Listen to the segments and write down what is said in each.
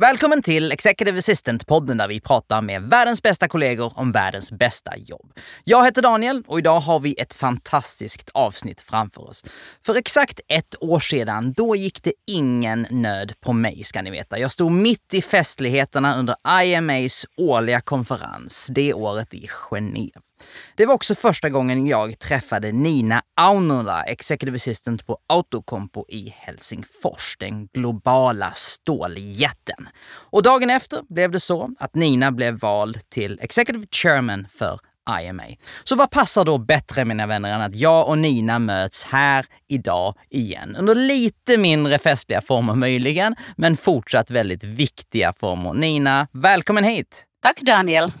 Välkommen till Executive Assistant-podden där vi pratar med världens bästa kollegor om världens bästa jobb. Jag heter Daniel och idag har vi ett fantastiskt avsnitt framför oss. För exakt ett år sedan, då gick det ingen nöd på mig ska ni veta. Jag stod mitt i festligheterna under IMAs årliga konferens, det året i Genève. Det var också första gången jag träffade Nina Aunola, Executive Assistant på Autocompo i Helsingfors, den globala ståljätten. Och dagen efter blev det så att Nina blev vald till Executive Chairman för IMA. Så vad passar då bättre mina vänner än att jag och Nina möts här idag igen. Under lite mindre festliga former möjligen, men fortsatt väldigt viktiga former. Nina, välkommen hit! Tack Daniel!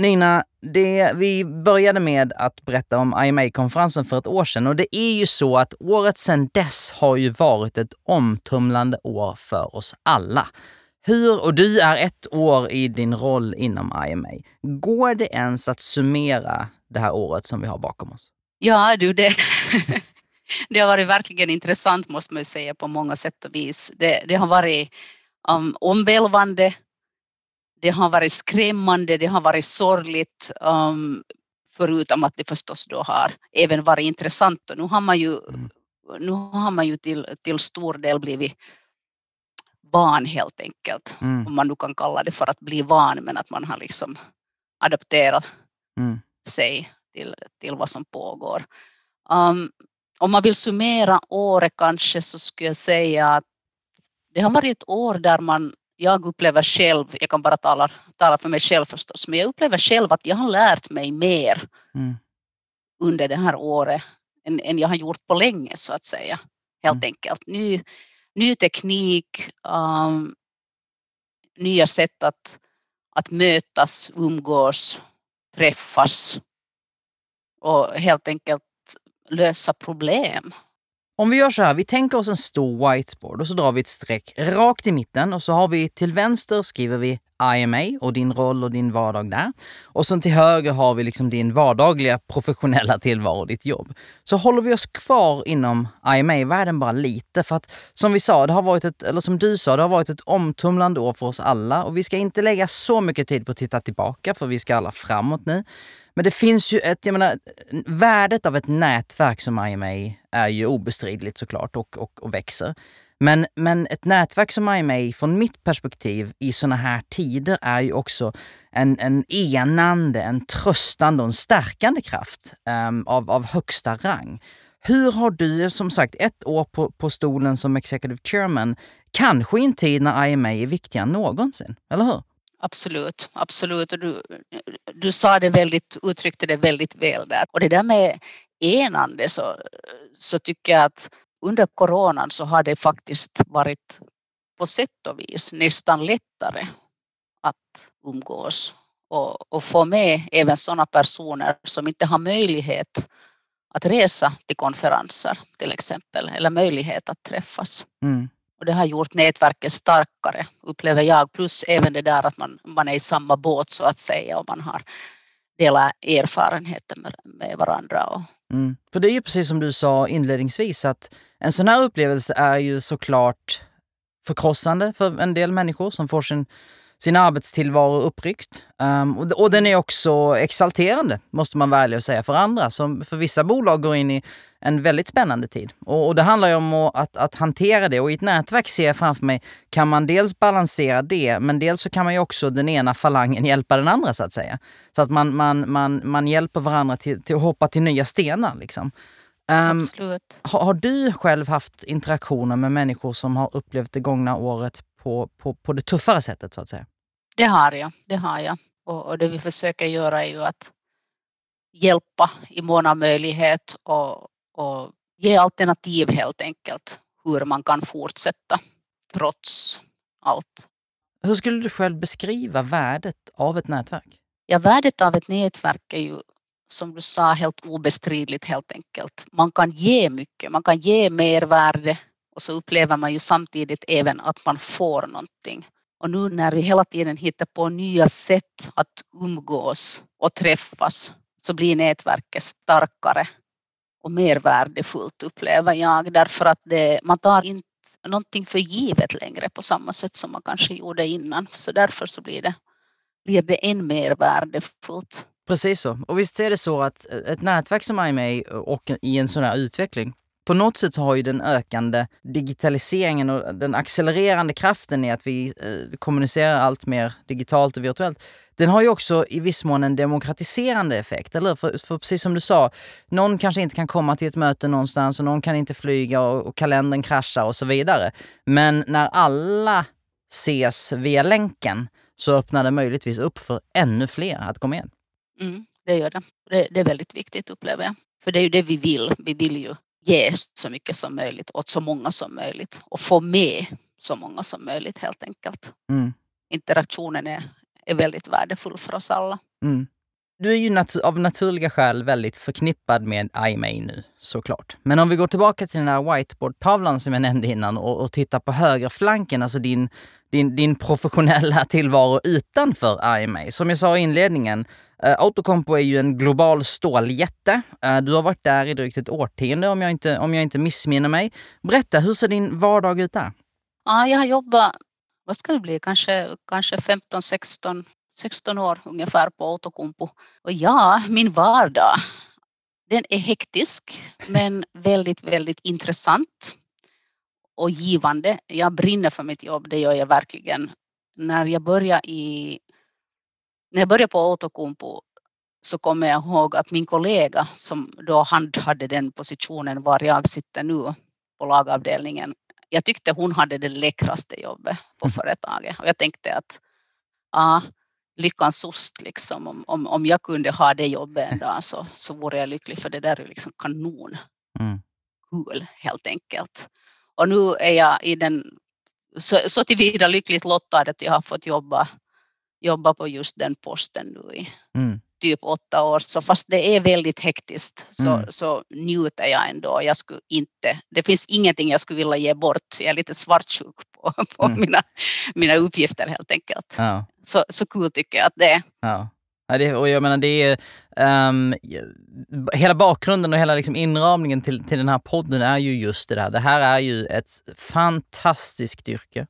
Nina, det, vi började med att berätta om IMA-konferensen för ett år sedan och det är ju så att året sedan dess har ju varit ett omtumlande år för oss alla. Hur, och du är ett år i din roll inom IMA. Går det ens att summera det här året som vi har bakom oss? Ja du, det, det har varit verkligen intressant måste man säga på många sätt och vis. Det, det har varit um, omvälvande det har varit skrämmande, det har varit sorgligt, um, förutom att det förstås då har även varit intressant. Och nu har man ju, mm. nu har man ju till, till stor del blivit van helt enkelt. Mm. Om man nu kan kalla det för att bli van, men att man har liksom adapterat mm. sig till, till vad som pågår. Um, om man vill summera året kanske så skulle jag säga att det har varit ett år där man jag upplever själv, jag kan bara tala, tala för mig själv förstås, men jag upplever själv att jag har lärt mig mer mm. under det här året än, än, jag har gjort på länge så att säga. Helt mm. enkelt. Ny, ny teknik, um, nya sätt att, att mötas, umgås, träffas och helt enkelt lösa problem. Om vi gör så här, vi tänker oss en stor whiteboard och så drar vi ett streck rakt i mitten och så har vi till vänster skriver vi IMA och din roll och din vardag där. Och sen till höger har vi liksom din vardagliga professionella tillvaro, ditt jobb. Så håller vi oss kvar inom IMA-världen bara lite för att som vi sa, det har varit ett, eller som du sa, det har varit ett omtumlande år för oss alla och vi ska inte lägga så mycket tid på att titta tillbaka för vi ska alla framåt nu. Men det finns ju ett, jag menar, värdet av ett nätverk som IMA är ju obestridligt såklart och, och, och växer. Men, men ett nätverk som IMA från mitt perspektiv i såna här tider är ju också en, en enande, en tröstande och en stärkande kraft um, av, av högsta rang. Hur har du, som sagt, ett år på, på stolen som executive chairman, kanske i en tid när IMA är viktigare än någonsin, eller hur? Absolut, absolut. Och du, du sa det väldigt, uttryckte det väldigt väl där. Och det där med enande så, så tycker jag att under coronan så har det faktiskt varit på sätt och vis nästan lättare att umgås och, och få med även sådana personer som inte har möjlighet att resa till konferenser till exempel eller möjlighet att träffas. Mm. Och det har gjort nätverket starkare upplever jag plus även det där att man, man är i samma båt så att säga och man har delat erfarenheter med, med varandra. Och... Mm. För det är ju precis som du sa inledningsvis att en sån här upplevelse är ju såklart förkrossande för en del människor som får sin, sin arbetstillvaro uppryckt. Um, och, och den är också exalterande, måste man vara ärlig och säga, för andra. Som för vissa bolag går in i en väldigt spännande tid. Och, och det handlar ju om att, att, hantera det. Och i ett nätverk ser jag framför mig, kan man dels balansera det, men dels så kan man ju också den ena falangen hjälpa den andra så att säga. Så att man, man, man, man hjälper varandra till, till att hoppa till nya stenar. Liksom. Um, Absolut. Har, har, du själv haft interaktioner med människor som har upplevt det gångna året på, på, på det tuffare sättet så att säga? Det har jag. Det har jag. Och, och det vi försöker göra är ju att hjälpa i mån av möjlighet och, och ge alternativ helt enkelt hur man kan fortsätta trots allt. Hur skulle du själv beskriva värdet av ett nätverk? Ja, värdet av ett nätverk är ju som du sa helt obestridligt helt enkelt. Man kan ge mycket, man kan ge mervärde och så upplever man ju samtidigt även att man får någonting. Och nu när vi hela tiden hittar på nya sätt att umgås och träffas så blir nätverket starkare och mer värdefullt upplever jag därför att det, man tar inte någonting för givet längre på samma sätt som man kanske gjorde innan. Så därför så blir det, blir det än mer värdefullt. Precis så. Och visst är det så att ett nätverk som IMA och i en sån här utveckling på något sätt så har ju den ökande digitaliseringen och den accelererande kraften i att vi eh, kommunicerar allt mer digitalt och virtuellt. Den har ju också i viss mån en demokratiserande effekt, eller för, för precis som du sa, någon kanske inte kan komma till ett möte någonstans och någon kan inte flyga och, och kalendern kraschar och så vidare. Men när alla ses via länken så öppnar det möjligtvis upp för ännu fler att gå med. Mm, det gör det. det. Det är väldigt viktigt upplever jag. För det är ju det vi vill. Vi vill ju ge så mycket som möjligt åt så många som möjligt och få med så många som möjligt helt enkelt. Mm. Interaktionen är, är väldigt värdefull för oss alla. Mm. Du är ju nat av naturliga skäl väldigt förknippad med IMA nu, såklart. Men om vi går tillbaka till den här whiteboardtavlan som jag nämnde innan och, och tittar på högerflanken, alltså din, din, din professionella tillvaro utanför IMA. Som jag sa i inledningen, Eh, Autocompo är ju en global ståljätte. Uh, du har varit där i drygt ett årtionde om jag inte, om jag inte missminner mig. Berätta, hur ser din vardag ut där? Ja, jag har jobbat, vad ska det bli, kanske, kanske 15, 16, 16 år ungefär på Autocompo. Och ja, min vardag, den är hektisk men väldigt, väldigt intressant och givande. Jag brinner för mitt jobb, det gör jag verkligen. När jag började i när jag började på Outokumpu så kommer jag ihåg att min kollega som då handhade den positionen var jag sitter nu på lagavdelningen. Jag tyckte hon hade det läckraste jobbet på mm. företaget och jag tänkte att ah, lyckans ost liksom. Om, om, om jag kunde ha det jobbet en dag så, så vore jag lycklig för det där är liksom kanon. Mm. Kul helt enkelt. Och nu är jag i den så, så tillvida lyckligt lottad att jag har fått jobba jobba på just den posten nu i mm. typ åtta år. Så fast det är väldigt hektiskt så, mm. så njuter jag ändå. Jag skulle inte, det finns ingenting jag skulle vilja ge bort. Jag är lite svartsjuk på, på mm. mina, mina uppgifter helt enkelt. Ja. Så, så kul tycker jag att det är. Ja. Ja, det, och jag menar det är, um, hela bakgrunden och hela liksom inramningen till, till den här podden är ju just det där. Det här är ju ett fantastiskt yrke.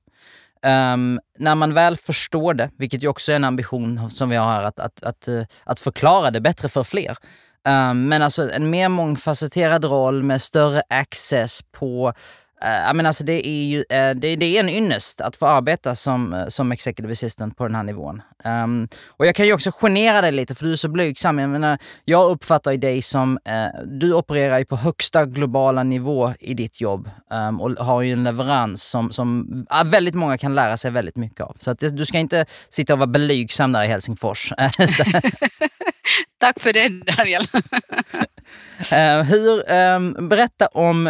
Um, när man väl förstår det, vilket ju också är en ambition som vi har här, att, att, att, eh, att förklara det bättre för fler. Um, men alltså en mer mångfacetterad roll med större access på Uh, men alltså det är ju uh, det, det, är en ynnest att få arbeta som, uh, som executive assistant på den här nivån. Um, och jag kan ju också genera dig lite för du är så blygsam. Jag menar, jag uppfattar dig som, uh, du opererar ju på högsta globala nivå i ditt jobb um, och har ju en leverans som, som väldigt många kan lära sig väldigt mycket av. Så att du ska inte sitta och vara blygsam där i Helsingfors. Tack för det Daniel. Hur, um, berätta om,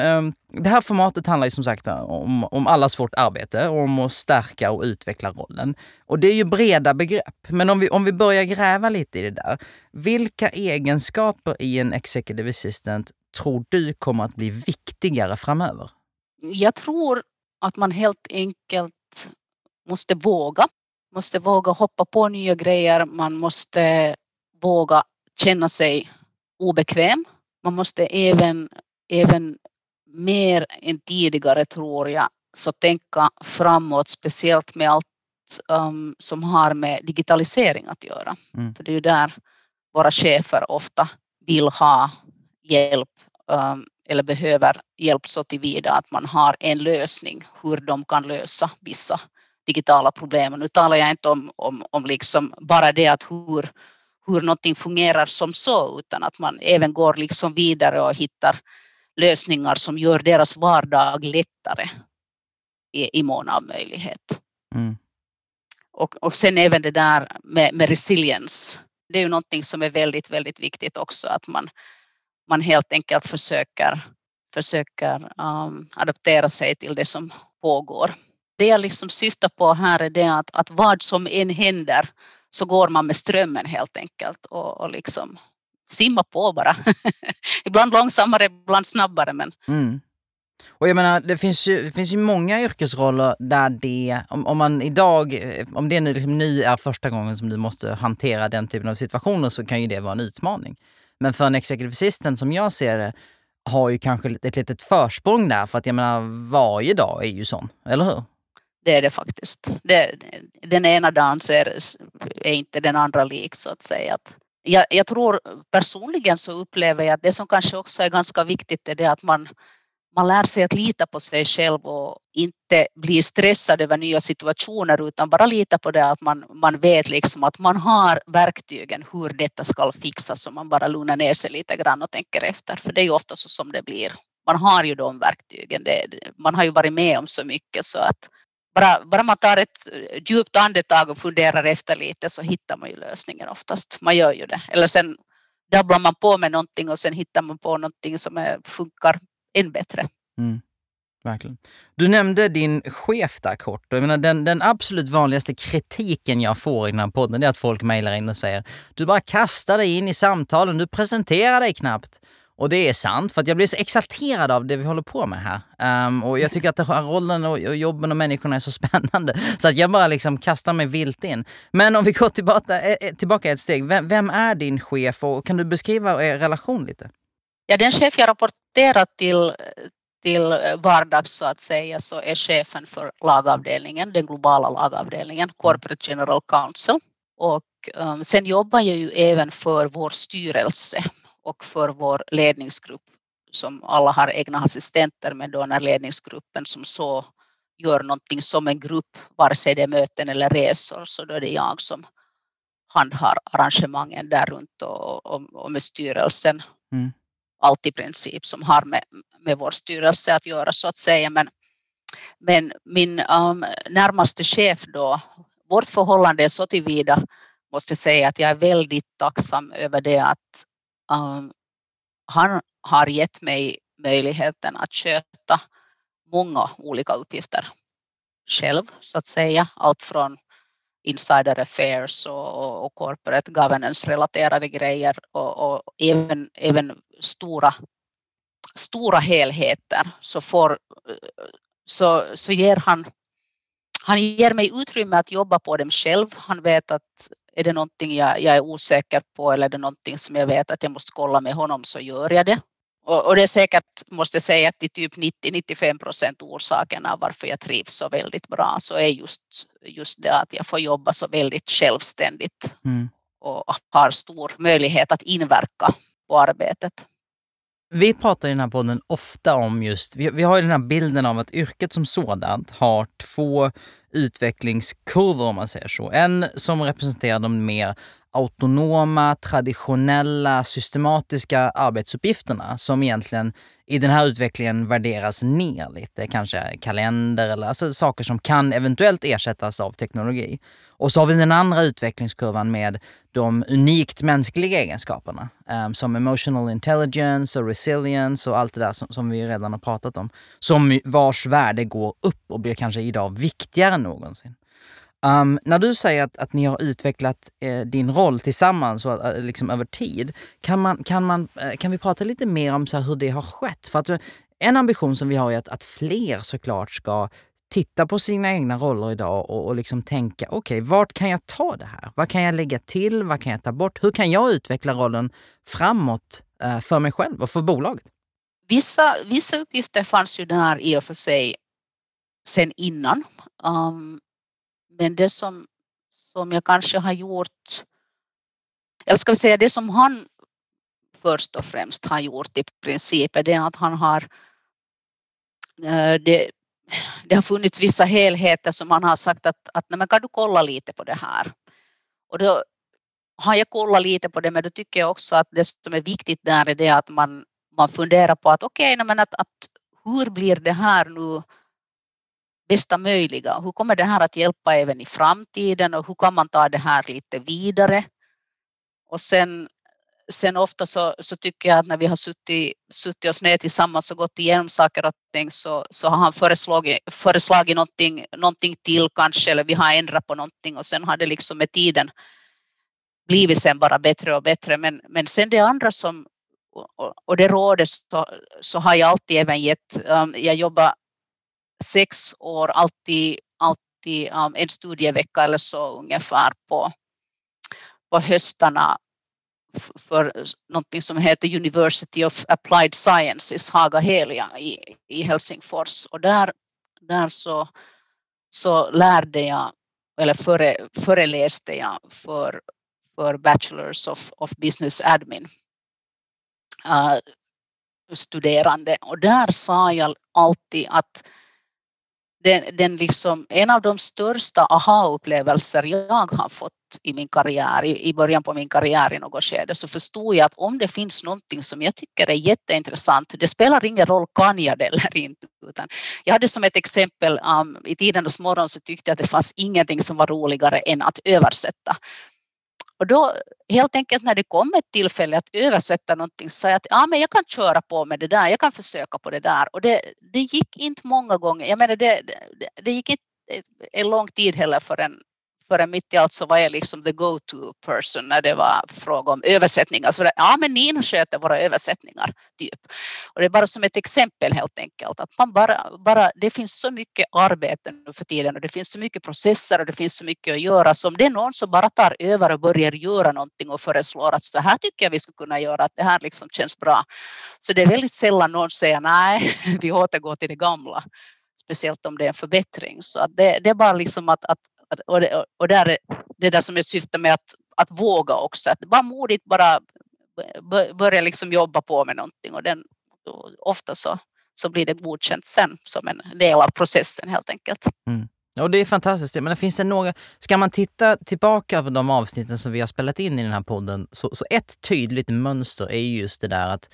det här formatet handlar ju som sagt om, om allas vårt arbete, om att stärka och utveckla rollen. Och det är ju breda begrepp. Men om vi, om vi börjar gräva lite i det där. Vilka egenskaper i en executive assistant tror du kommer att bli viktigare framöver? Jag tror att man helt enkelt måste våga. Måste våga hoppa på nya grejer. Man måste våga känna sig obekväm man måste även, även mer än tidigare tror jag, så tänka framåt, speciellt med allt um, som har med digitalisering att göra. Mm. För det är ju där våra chefer ofta vill ha hjälp um, eller behöver hjälp så tillvida att man har en lösning hur de kan lösa vissa digitala problem. Nu talar jag inte om, om, om liksom bara det att hur, hur någonting fungerar som så, utan att man även går liksom vidare och hittar lösningar som gör deras vardag lättare i, i mån av möjlighet. Mm. Och, och sen även det där med, med resilience. Det är ju någonting som är väldigt, väldigt viktigt också, att man, man helt enkelt försöker, försöker um, adaptera sig till det som pågår. det jag liksom syftar på här är det att, att vad som än händer så går man med strömmen helt enkelt och, och liksom simma på bara. ibland långsammare, ibland snabbare. Men... Mm. Och jag menar, det finns ju, det finns ju många yrkesroller där det, om, om man idag, om det nu, liksom, nu är första gången som du måste hantera den typen av situationer så kan ju det vara en utmaning. Men för en executive assistant som jag ser det, har ju kanske ett litet försprång där för att jag menar varje dag är ju sån, eller hur? Det är det faktiskt. Det, den ena dagen är, är inte den andra lik så att säga. Jag, jag tror eh, personligen så upplever jag att det som kanske också är ganska viktigt är det att man man lär sig att lita på sig själv och inte bli stressad över nya situationer utan bara lita på det att man, man vet liksom att man har verktygen hur detta ska fixas och man bara lugnar ner sig lite grann och tänker efter. För det är ju ofta så som det blir. Man har ju de verktygen. Det, man har ju varit med om så mycket så att bara, bara man tar ett eh, djupt andetag och funderar efter lite så hittar man ju lösningen oftast. Man gör ju det. Eller sen dabblar man på med någonting och sen hittar man på någonting som är, funkar än bättre. Mm. Verkligen. Du nämnde din chef där kort. Jag menar, den, den absolut vanligaste kritiken jag får i den här podden är att folk mejlar in och säger du bara kastar dig in i samtalen, du presenterar dig knappt. Och det är sant, för att jag blir så exalterad av det vi håller på med här. Um, och jag tycker att här rollen och, och jobben och människorna är så spännande. Så att jag bara liksom kastar mig vilt in. Men om vi går tillbaka, eh, eh, tillbaka ett steg. Vem, vem är din chef och kan du beskriva er relation lite? Ja, den chef jag rapporterar till, till vardags så att säga så är chefen för lagavdelningen, den globala lagavdelningen, Corporate General Council. Och um, sen jobbar jag ju även för vår styrelse och för vår ledningsgrupp som alla har egna assistenter men då när ledningsgruppen som så gör någonting som en grupp, vare sig det är möten eller resor, så då är det jag som handhar arrangemangen där runt och, och, och med styrelsen. Mm allt i princip som har med, med vår styrelse att göra så att säga. Men, men min um, närmaste chef då, vårt förhållande är så tillvida måste säga att jag är väldigt tacksam över det att um, han har gett mig möjligheten att sköta många olika uppgifter själv så att säga. Allt från insider affairs och, och corporate governance relaterade grejer och, och även, även stora, stora helheter så, får, så, så ger han, han ger mig utrymme att jobba på dem själv. Han vet att är det någonting jag, jag är osäker på eller är det någonting som jag vet att jag måste kolla med honom så gör jag det. Och, och det är säkert, måste jag säga, till typ 90-95 procent orsaken av varför jag trivs så väldigt bra så är just, just det att jag får jobba så väldigt självständigt mm. och har stor möjlighet att inverka på arbetet. Vi pratar i den här podden ofta om just, vi, vi har ju den här bilden av att yrket som sådant har två utvecklingskurvor om man säger så. En som representerar de mer autonoma, traditionella, systematiska arbetsuppgifterna som egentligen i den här utvecklingen värderas ner lite. Kanske kalender eller alltså saker som kan eventuellt ersättas av teknologi. Och så har vi den andra utvecklingskurvan med de unikt mänskliga egenskaperna um, som emotional intelligence och resilience och allt det där som, som, vi redan har pratat om. Som vars värde går upp och blir kanske idag viktigare än någonsin. Um, när du säger att, att ni har utvecklat eh, din roll tillsammans och, eh, liksom över tid, kan, man, kan, man, eh, kan vi prata lite mer om så hur det har skett? För att, eh, en ambition som vi har är att, att fler såklart ska titta på sina egna roller idag och, och liksom tänka, okej, okay, vart kan jag ta det här? Vad kan jag lägga till? Vad kan jag ta bort? Hur kan jag utveckla rollen framåt eh, för mig själv och för bolaget? Vissa, vissa uppgifter fanns ju där i och för sig sen innan. Um, men det som, som jag kanske har gjort, eller ska vi säga det som han först och främst har gjort i princip är det att han har eh, det, det har funnits vissa helheter som han har sagt att, att nej, men kan du kolla lite på det här? Och då har jag kollat lite på det, men då tycker jag också att det som är viktigt där är det att man, man funderar på att okej, okay, att, att hur blir det här nu bästa möjliga? Hur kommer det här att hjälpa även i framtiden och hur kan man ta det här lite vidare? Och sen, sen ofta så, så tycker jag att när vi har suttit, suttit oss ner tillsammans och gått igenom saker och ting så, så har han föreslagit, föreslagit någonting, någonting till kanske eller vi har ändrat på någonting och sen har det liksom med tiden blivit sen bara bättre och bättre. Men, men sen det andra som, och, det rådet så, så har jag alltid även gett, um, jag jobbar sex år alltid, alltid um, en studievecka eller så ungefär på, på höstarna för någonting som heter University of Applied Sciences, Haga Helia i, i Helsingfors. Och där, där så, så lärde jag, eller före, föreläste jag för, för Bachelors of, of Business Admin uh, studerande. Och där sa jag alltid att den, den liksom, en av de största aha-upplevelser jag har fått i min karriär, i, i början på min karriär i något skede, så förstod jag att om det finns någonting som jag tycker är jätteintressant, det spelar ingen roll kan jag det eller inte. Utan jag hade som ett exempel, um, i tidernas morgon så tyckte jag att det fanns ingenting som var roligare än att översätta. Och då helt enkelt när det kom ett tillfälle att översätta någonting så sa jag att ja, men jag kan köra på med det där, jag kan försöka på det där. Och det, det gick inte många gånger, jag menar det, det, det gick inte eh, en lång tid heller förrän förrän mitt i allt så var jag liksom the go-to person när det var fråga om översättningar. Så det, ja, men Nina sköter våra översättningar. Typ. Och det är bara som ett exempel helt enkelt. Att man bara, bara, det finns så mycket arbete nu för tiden och det finns så mycket processer och det finns så mycket att göra. Så om det är någon som bara tar över och börjar göra någonting och föreslår att så här tycker jag vi skulle kunna göra, att det här liksom känns bra. Så det är väldigt sällan någon säger nej, vi återgår till det gamla speciellt om det är en förbättring. Så att det, det är bara liksom att, att, och det, och där, det där som jag syftar med att, att våga också, att vara modigt bara börja liksom jobba på med någonting och den, ofta så, så blir det godkänt sen som en del av processen helt enkelt. Mm. Och det är fantastiskt. Men det finns det några, ska man titta tillbaka på de avsnitten som vi har spelat in i den här podden, så, så ett tydligt mönster är just det där att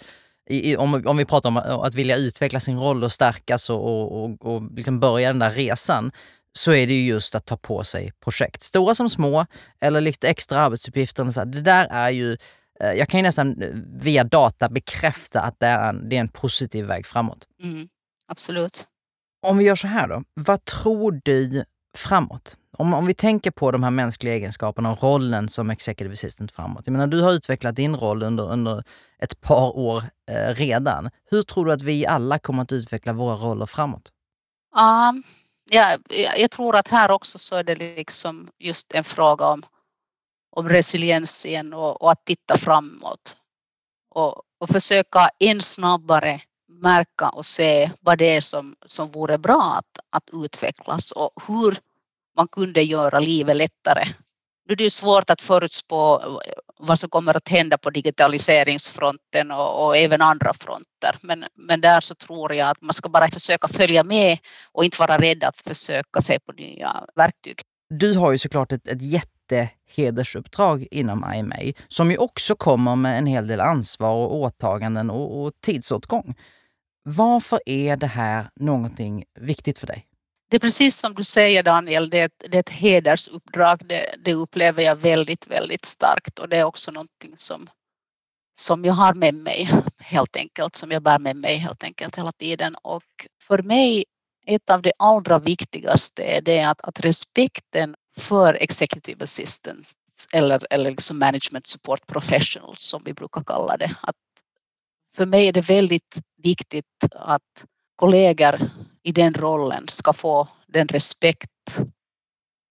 i, om, om vi pratar om att vilja utveckla sin roll och stärkas och, och, och, och liksom börja den där resan, så är det ju just att ta på sig projekt. Stora som små, eller lite extra arbetsuppgifter. Så här, det där är ju, eh, jag kan ju nästan eh, via data bekräfta att det är en, det är en positiv väg framåt. Mm, absolut. Om vi gör så här då, vad tror du framåt? Om, om vi tänker på de här mänskliga egenskaperna och rollen som executive assistant framåt. Jag menar, du har utvecklat din roll under, under ett par år eh, redan. Hur tror du att vi alla kommer att utveckla våra roller framåt? Um, ja, jag tror att här också så är det liksom just en fråga om, om resiliens igen och, och att titta framåt. Och, och försöka än snabbare märka och se vad det är som, som vore bra att, att utvecklas och hur man kunde göra livet lättare. Nu är det svårt att förutspå eh, vad som kommer att hända på digitaliseringsfronten och, och, även andra fronter. Men, men där så tror jag att man ska bara försöka följa med och inte vara rädd att försöka se på nya verktyg. Du har ju såklart ett, ett jättehedersuppdrag inom IMA som ju också kommer med en hel del ansvar och åtaganden och, och tidsåtgång. Varför är det här någonting viktigt för dig? Det är precis som du säger Daniel, det är ett, det är ett hedersuppdrag. Det, det, upplever jag väldigt, väldigt starkt och det är också någonting som, som jag har med mig helt enkelt, som jag bär med mig helt enkelt hela tiden. Och för mig, ett av de allra viktigaste är det att, att respekten för executive assistants eller, eller liksom management support professionals som vi brukar kalla det. Att för mig är det väldigt viktigt att kollegor i den rollen ska få den respekt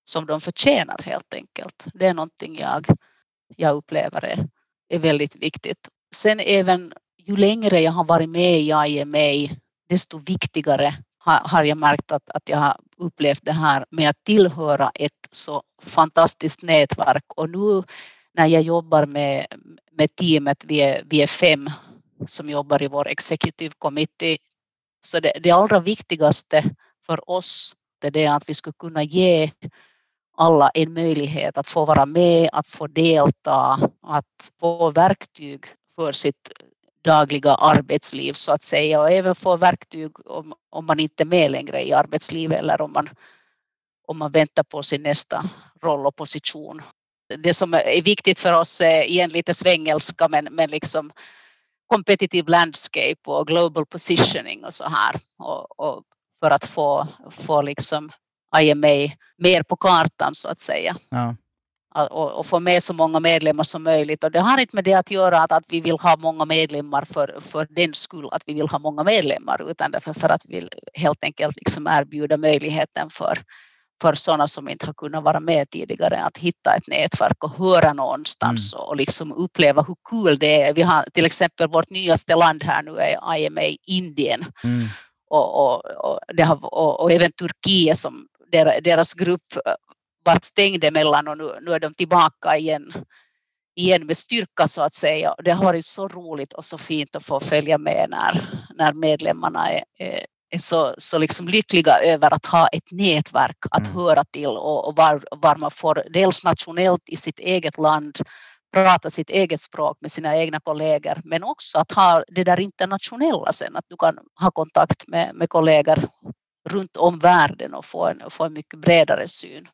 som de förtjänar helt enkelt. Det är någonting jag, jag upplever är, är väldigt viktigt. Sen även ju längre jag har varit med i IMA desto viktigare har, har jag märkt att, att jag har upplevt det här med att tillhöra ett så fantastiskt nätverk och nu när jag jobbar med, med teamet, vi är, vi är fem som jobbar i vår executive committee så det, det allra viktigaste för oss det är att vi skulle kunna ge alla en möjlighet att få vara med, att få delta, att få verktyg för sitt dagliga arbetsliv så att säga och även få verktyg om, om man inte är med längre i arbetslivet eller om man, om man väntar på sin nästa roll och position. det som är viktigt för oss är igen lite svengelska men, men liksom competitive landscape och global positioning och så här. Och, och för att få, få liksom IMA mer på kartan så att säga. Ja. Och, och, få med så många medlemmar som möjligt. Och det har inte med det att göra att, att vi vill ha många medlemmar för, för den skull att vi vill ha många medlemmar utan därför för att vi helt enkelt liksom erbjuda möjligheten för, för sådana som inte har kunnat vara med tidigare att hitta ett nätverk och höra någonstans mm. och liksom uppleva hur kul det är. Vi har till exempel vårt nyaste land här nu är IMA Indien mm. och, och, och, det har, och, och även Turkiet som deras grupp eh, vart stängd emellan och nu, nu är de tillbaka igen, igen med styrka så att säga. Det har varit så roligt och så fint att få följa med när, när medlemmarna är, är, är så, så liksom lyckliga över att ha ett nätverk att mm. höra till och, och var, var man får dels nationellt i sitt eget land prata sitt eget språk med sina egna kollegor men också att ha det där internationella sen, att du kan ha kontakt med, med kollegor runt om världen och få en, få en mycket bredare syn.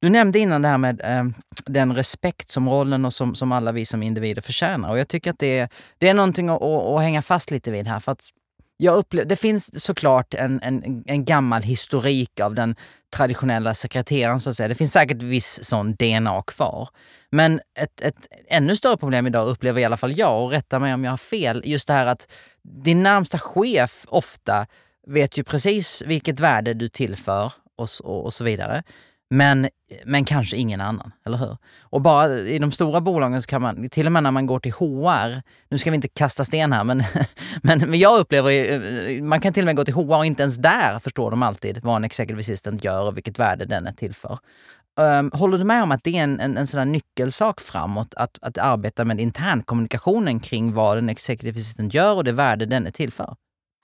Du nämnde innan det här med eh, den respekt som rollen och som, som alla vi som individer förtjänar. Och jag tycker att det är, det är någonting att, att, att hänga fast lite vid här. För att jag upplever, det finns såklart en, en, en gammal historik av den traditionella sekreteraren så att säga. Det finns säkert viss sån DNA kvar. Men ett, ett ännu större problem idag upplever i alla fall jag, och rätta mig om jag har fel, just det här att din närmsta chef ofta vet ju precis vilket värde du tillför och, och, och så vidare. Men, men kanske ingen annan, eller hur? Och bara i de stora bolagen så kan man, till och med när man går till HR, nu ska vi inte kasta sten här, men, men, men jag upplever eh, man kan till och med gå till HR och inte ens där förstår de alltid vad en executive assistant gör och vilket värde den är till för. Um, håller du med om att det är en, en, en sån nyckelsak framåt, att, att arbeta med internkommunikationen kring vad en executive assistant gör och det värde den är till för?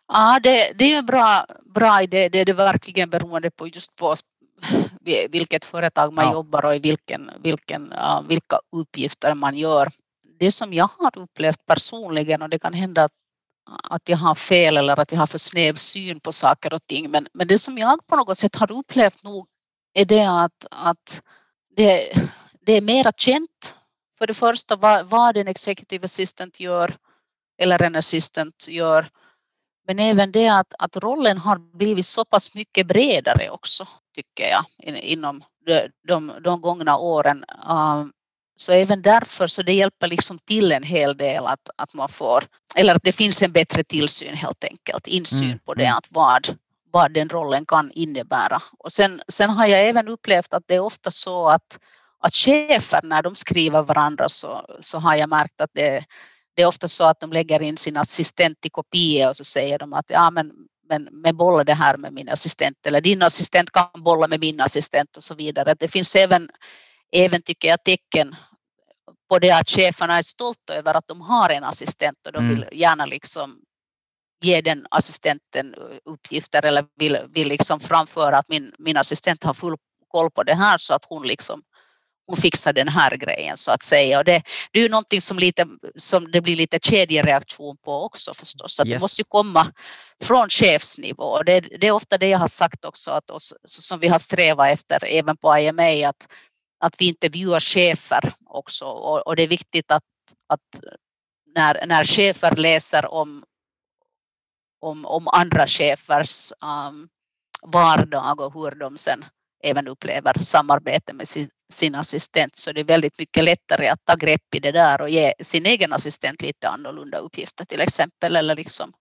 Ja, det, det är en bra, bra idé. Det är det verkligen beroende på just på vilket företag man ja. jobbar och i vilken, vilken, vilka uppgifter man gör. Det som jag har upplevt personligen och det kan hända att, att jag har fel eller att jag har för snäv syn på saker och ting men, men det som jag på något sätt har upplevt nog är det att, att det, det är mera känt för det första vad, vad en executive assistant gör eller en assistent gör men även det att, att rollen har blivit så pass mycket bredare också, tycker jag, inom de, de, de gångna åren. Um, så även därför så det hjälper liksom till en hel del att, att man får, eller att det finns en bättre tillsyn helt enkelt, insyn mm. på det, mm. att vad, vad den rollen kan innebära. Och sen, sen har jag även upplevt att det är ofta så att, att chefer när de skriver varandra så, så har jag märkt att det, det är ofta så att de lägger in sin assistent i kopia och så säger de att ja men, men, men bolla det här med min assistent eller din assistent kan bolla med min assistent och så vidare. Det finns även, även tycker jag tecken på det att cheferna är stolta över att de har en assistent och de vill mm. gärna liksom ge den assistenten uppgifter eller vill, vill liksom framföra att min, min assistent har full koll på det här så att hon liksom hon fixar den här grejen så att säga. Och det, det är ju någonting som, lite, som det blir lite kedjereaktion på också förstås. Att yes. Det måste ju komma från chefsnivå. Och det, det, är ofta det jag har sagt också, att oss, som vi har strävat efter även på IMA, att, att vi intervjuar chefer också. Och, och det är viktigt att, att när, när chefer läser om, om, om andra chefers um, vardag och hur de sen även upplever samarbete med sin, sin assistent så det är väldigt mycket lättare att ta grepp i det där och ge sin egen assistent lite annorlunda uppgifter till exempel eller liksom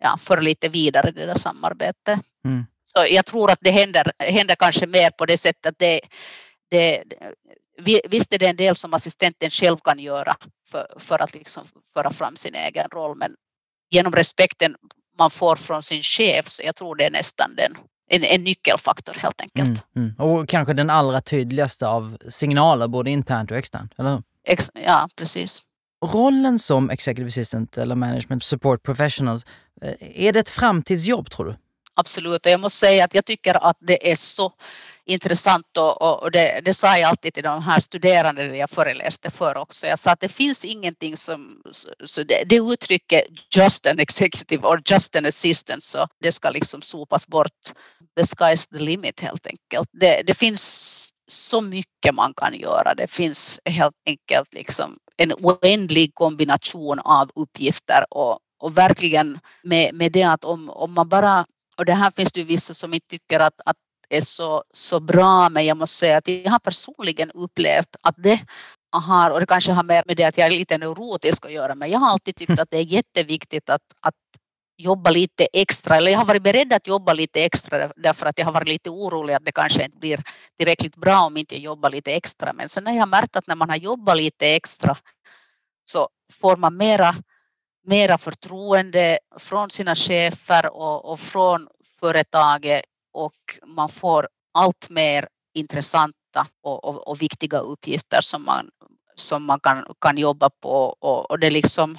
ja, för lite vidare det där samarbetet. Mm. Så jag tror att det händer, händer kanske mer på det sättet att det, det, visst är det en del som assistenten själv kan göra för, för att liksom föra fram sin egen roll men genom respekten man får från sin chef så jag tror det är nästan den en, en nyckelfaktor helt enkelt. Mm, mm. Och kanske den allra tydligaste av signaler både internt och externt, eller Ex Ja, precis. Rollen som executive assistant eller management support professionals, eh, är det ett framtidsjobb tror du? Absolut, och jag måste säga att jag tycker att det är så intressant och, och det, det, sa jag alltid till de här studerande jag föreläste för också. Jag sa att det finns ingenting som, så det, det uttrycket just an executive or just an assistant så det ska liksom sopas bort. The sky's the limit helt enkelt. Det, det finns så mycket man kan göra. Det finns helt enkelt liksom en oändlig kombination av uppgifter och, och verkligen med, med det att om, om man bara, och det här finns det ju vissa som inte tycker att, att är så, så bra men jag måste säga att jag har personligen upplevt att det har, och det kanske har mer med det att jag är lite neurotisk att göra, men jag har alltid tyckt att det är jätteviktigt att, att jobba lite extra, eller jag har varit beredd att jobba lite extra därför att jag har varit lite orolig att det kanske inte blir tillräckligt bra om inte jag jobbar lite extra. Men sen har jag märkt att när man har jobbat lite extra så får man mera, mera förtroende från sina chefer och, och från företaget och man får allt mer intressanta och, och, och viktiga uppgifter som man, som man kan, kan jobba på och, och det liksom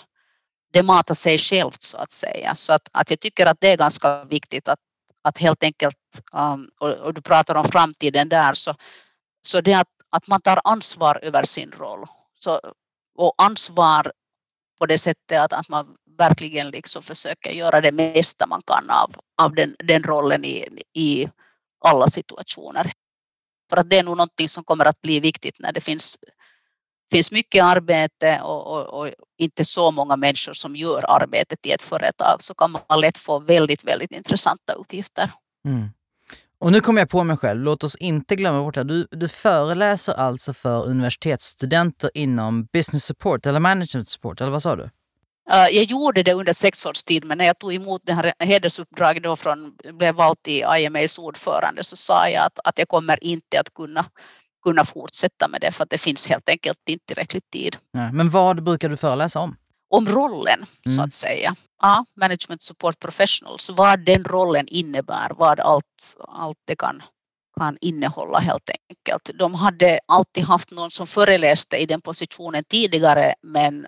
det matar sig självt så att säga. Så att, att jag tycker att det är ganska viktigt att, att helt enkelt, um, och, och, du pratar om framtiden där, så, så det att, att man tar ansvar över sin roll. Så, och ansvar på det sättet att, att man verkligen liksom försöker göra det mesta man kan av, av den, den rollen i, i alla situationer. För att det är nog någonting som kommer att bli viktigt när det finns finns mycket arbete och, och, och, inte så många människor som gör arbetet i ett företag så kan man lätt få väldigt, väldigt intressanta uppgifter. Mm. Och nu kommer jag på mig själv, låt oss inte glömma bort det. Du, du föreläser alltså för universitetsstudenter inom business support eller management support, eller vad sa du? Jag gjorde det under sex års tid, men när jag tog emot det här hedersuppdraget då från, blev vald till IMAs ordförande så sa jag att, att jag kommer inte att kunna kunna fortsätta med det för att det finns helt enkelt inte tillräckligt tid. Ja, men vad brukar du föreläsa om? Om rollen mm. så att säga. Ja, management support professionals, vad den rollen innebär, vad allt, allt det kan, kan innehålla helt enkelt. De hade alltid haft någon som föreläste i den positionen tidigare men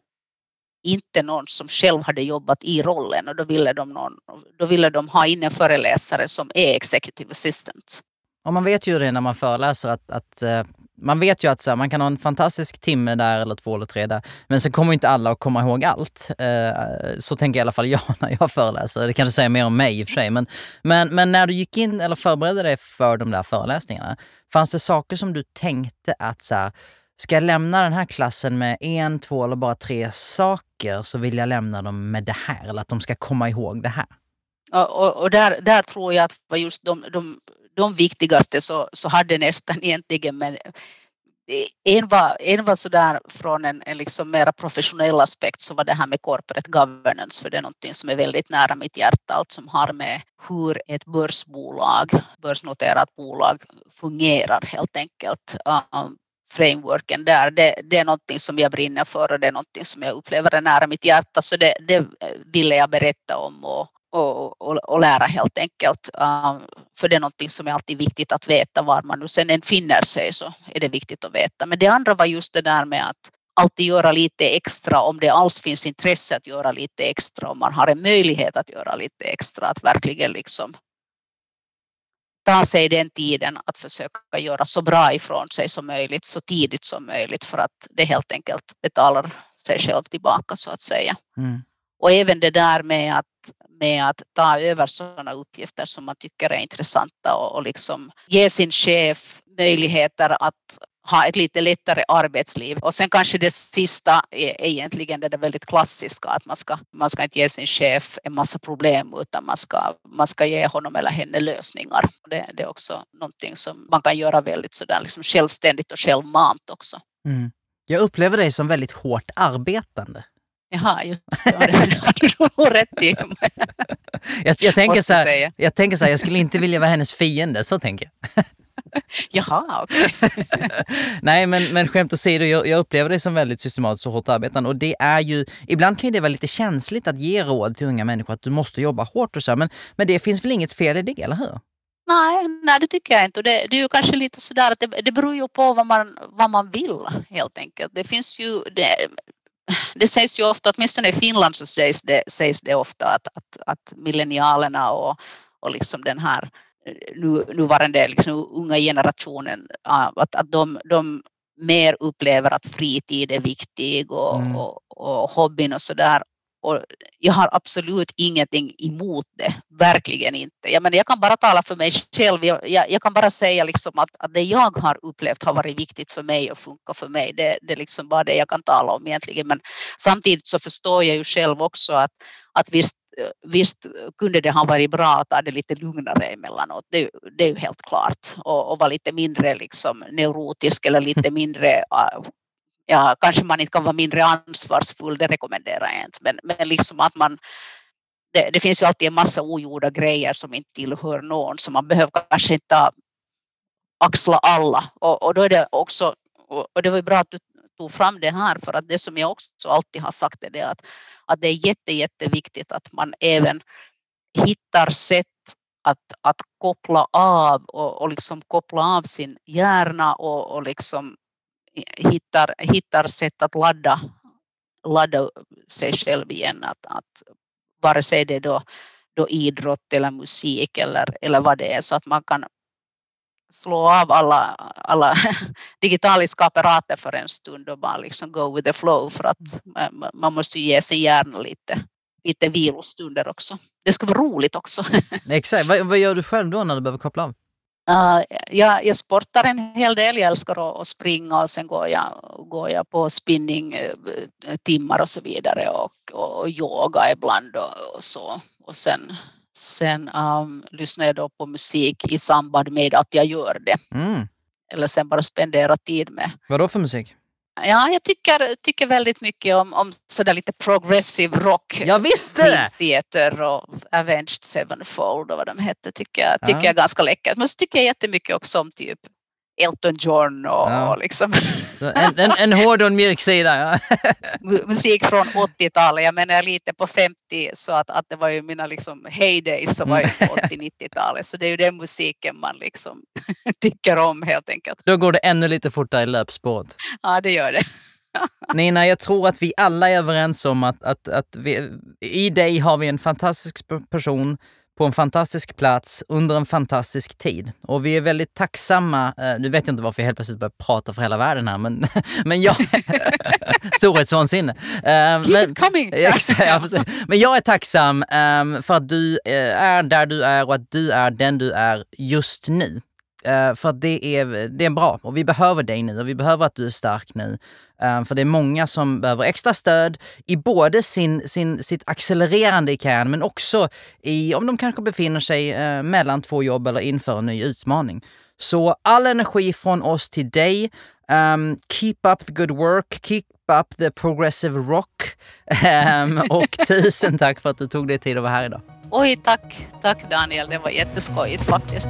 inte någon som själv hade jobbat i rollen och då ville de, någon, då ville de ha in en föreläsare som är executive assistant. Och man vet ju det när man föreläser att, att eh, man vet ju att så här, man kan ha en fantastisk timme där eller två eller tre där, men sen kommer inte alla att komma ihåg allt. Eh, så tänker i alla fall jag när jag föreläser. Det kanske säger mer om mig i och för sig. Men, men, men när du gick in eller förberedde dig för de där föreläsningarna, fanns det saker som du tänkte att så här, ska jag lämna den här klassen med en, två eller bara tre saker så vill jag lämna dem med det här, eller att de ska komma ihåg det här. Och, och där, där tror jag att var just de, de de viktigaste så, så hade nästan egentligen men en var, en var sådär från en, en liksom mera professionell aspekt så var det här med corporate governance för det är någonting som är väldigt nära mitt hjärta, allt som har med hur ett börsbolag, börsnoterat bolag fungerar helt enkelt. Um, frameworken där, det, det, är någonting som jag brinner för och det är någonting som jag upplever är nära mitt hjärta så det, det ville jag berätta om och, och, och, och lära helt enkelt. Um, för det är någonting som är alltid viktigt att veta var man nu sen än finner sig så är det viktigt att veta. Men det andra var just det där med att alltid göra lite extra om det alls finns intresse att göra lite extra, om man har en möjlighet att göra lite extra, att verkligen liksom ta sig den tiden att försöka göra så bra ifrån sig som möjligt, så tidigt som möjligt för att det helt enkelt betalar sig själv tillbaka så att säga. Mm. Och även det där med att, med att ta över sådana uppgifter som man tycker är intressanta och, och liksom ge sin chef möjligheter att ha ett lite lättare arbetsliv. Och sen kanske det sista är egentligen det väldigt klassiska att man ska, man ska inte ge sin chef en massa problem utan man ska, man ska ge honom eller henne lösningar. Det, det är också någonting som man kan göra väldigt sådär liksom självständigt och självmant också. Mm. Jag upplever dig som väldigt hårt arbetande. Jaha, just det. Har du rätt i. jag, jag, tänker så här, jag tänker så här, jag skulle inte vilja vara hennes fiende, så tänker jag. Jaha, okej. Okay. Nej, men, men skämt åsido, jag, jag upplever det som väldigt systematiskt och hårt arbetande. Och det är ju, ibland kan det vara lite känsligt att ge råd till unga människor att du måste jobba hårt och så, men, men det finns väl inget fel i det, eller hur? Nej, nej det tycker jag inte. Det, det är ju kanske lite sådär att det, det beror ju på vad man, vad man vill helt enkelt. Det finns ju, det, det sägs ju ofta, åtminstone i Finland så sägs det, sägs det ofta att, att, att millennialerna och, och liksom den här nu, nuvarande liksom, unga generationen, att, att de, de mer upplever att fritid är viktig och, mm. och, och hobbyn och sådär. Och jag har absolut ingenting emot det, verkligen inte. Jag, menar, jag kan bara tala för mig själv. Jag, jag, jag kan bara säga liksom att, att det jag har upplevt har varit viktigt för mig och funkar för mig. Det, det är liksom bara det jag kan tala om egentligen. Men samtidigt så förstår jag ju själv också att, att visst, visst kunde det ha varit bra att ta det lite lugnare emellanåt. Det, det är ju helt klart. Och, och vara lite mindre liksom neurotisk eller lite mindre ja, kanske man inte kan vara mindre ansvarsfull, det rekommenderar jag inte, men, men liksom att man det, det, finns ju alltid en massa ogjorda grejer som inte tillhör någon, så man behöver kanske inte axla alla. Och, och då är det också, och det var bra att du tog fram det här, för att det som jag också alltid har sagt är det att, att det är jätte, jätteviktigt att man även hittar sätt att, att koppla av och, och liksom koppla av sin hjärna och, och liksom hittar, hittar sätt att ladda, ladda sig själv igen. Att, att vare sig det är då, då idrott eller musik eller, eller vad det är så att man kan slå av alla, alla digitaliska apparater för en stund och bara liksom go with the flow för att man måste ge sin hjärna lite, lite vilostunder också. Det ska vara roligt också. Exakt. Vad, vad gör du själv då när du behöver koppla av? Uh, jag, jag sportar en hel del, jag älskar att, springa och sen går jag, går jag på spinningtimmar och så vidare och, och yoga ibland och, och så. Och sen, sen um, lyssnar jag då på musik i samband med att jag gör det. Mm. Eller sen bara spendera tid med. Vad då för musik? Ja, jag tycker, tycker väldigt mycket om, om sådär lite progressive rock. Jag visste det! Theater och Avenged Sevenfold och vad de hette tycker jag, tycker ja. jag är ganska läckert. Men så tycker jag jättemycket också om typ Elton John och, ja. och liksom. En, en, en hård och mjuk sida. Ja. Musik från 80-talet, jag menar lite på 50 så att, att det var ju mina liksom heydays som var ju på 80-90-talet så det är ju den musiken man liksom tycker om helt enkelt. Då går det ännu lite fortare i löpspåret. Ja det gör det. Nina, jag tror att vi alla är överens om att, att, att vi, i dig har vi en fantastisk person på en fantastisk plats under en fantastisk tid. Och vi är väldigt tacksamma, eh, nu vet jag inte varför jag helt plötsligt börjar prata för hela världen här, men, men jag... Storhetsvansinne. Uh, men, men jag är tacksam um, för att du uh, är där du är och att du är den du är just nu. Uh, för att det är, det är bra och vi behöver dig nu och vi behöver att du är stark nu. Uh, för det är många som behöver extra stöd i både sin, sin, sitt accelererande i karriären men också i om de kanske befinner sig uh, mellan två jobb eller inför en ny utmaning. Så all energi från oss till dig. Um, keep up the good work, keep up the progressive rock. Um, och tusen tack för att du tog dig tid att vara här idag. Oj, tack. Tack Daniel, det var jätteskojigt faktiskt.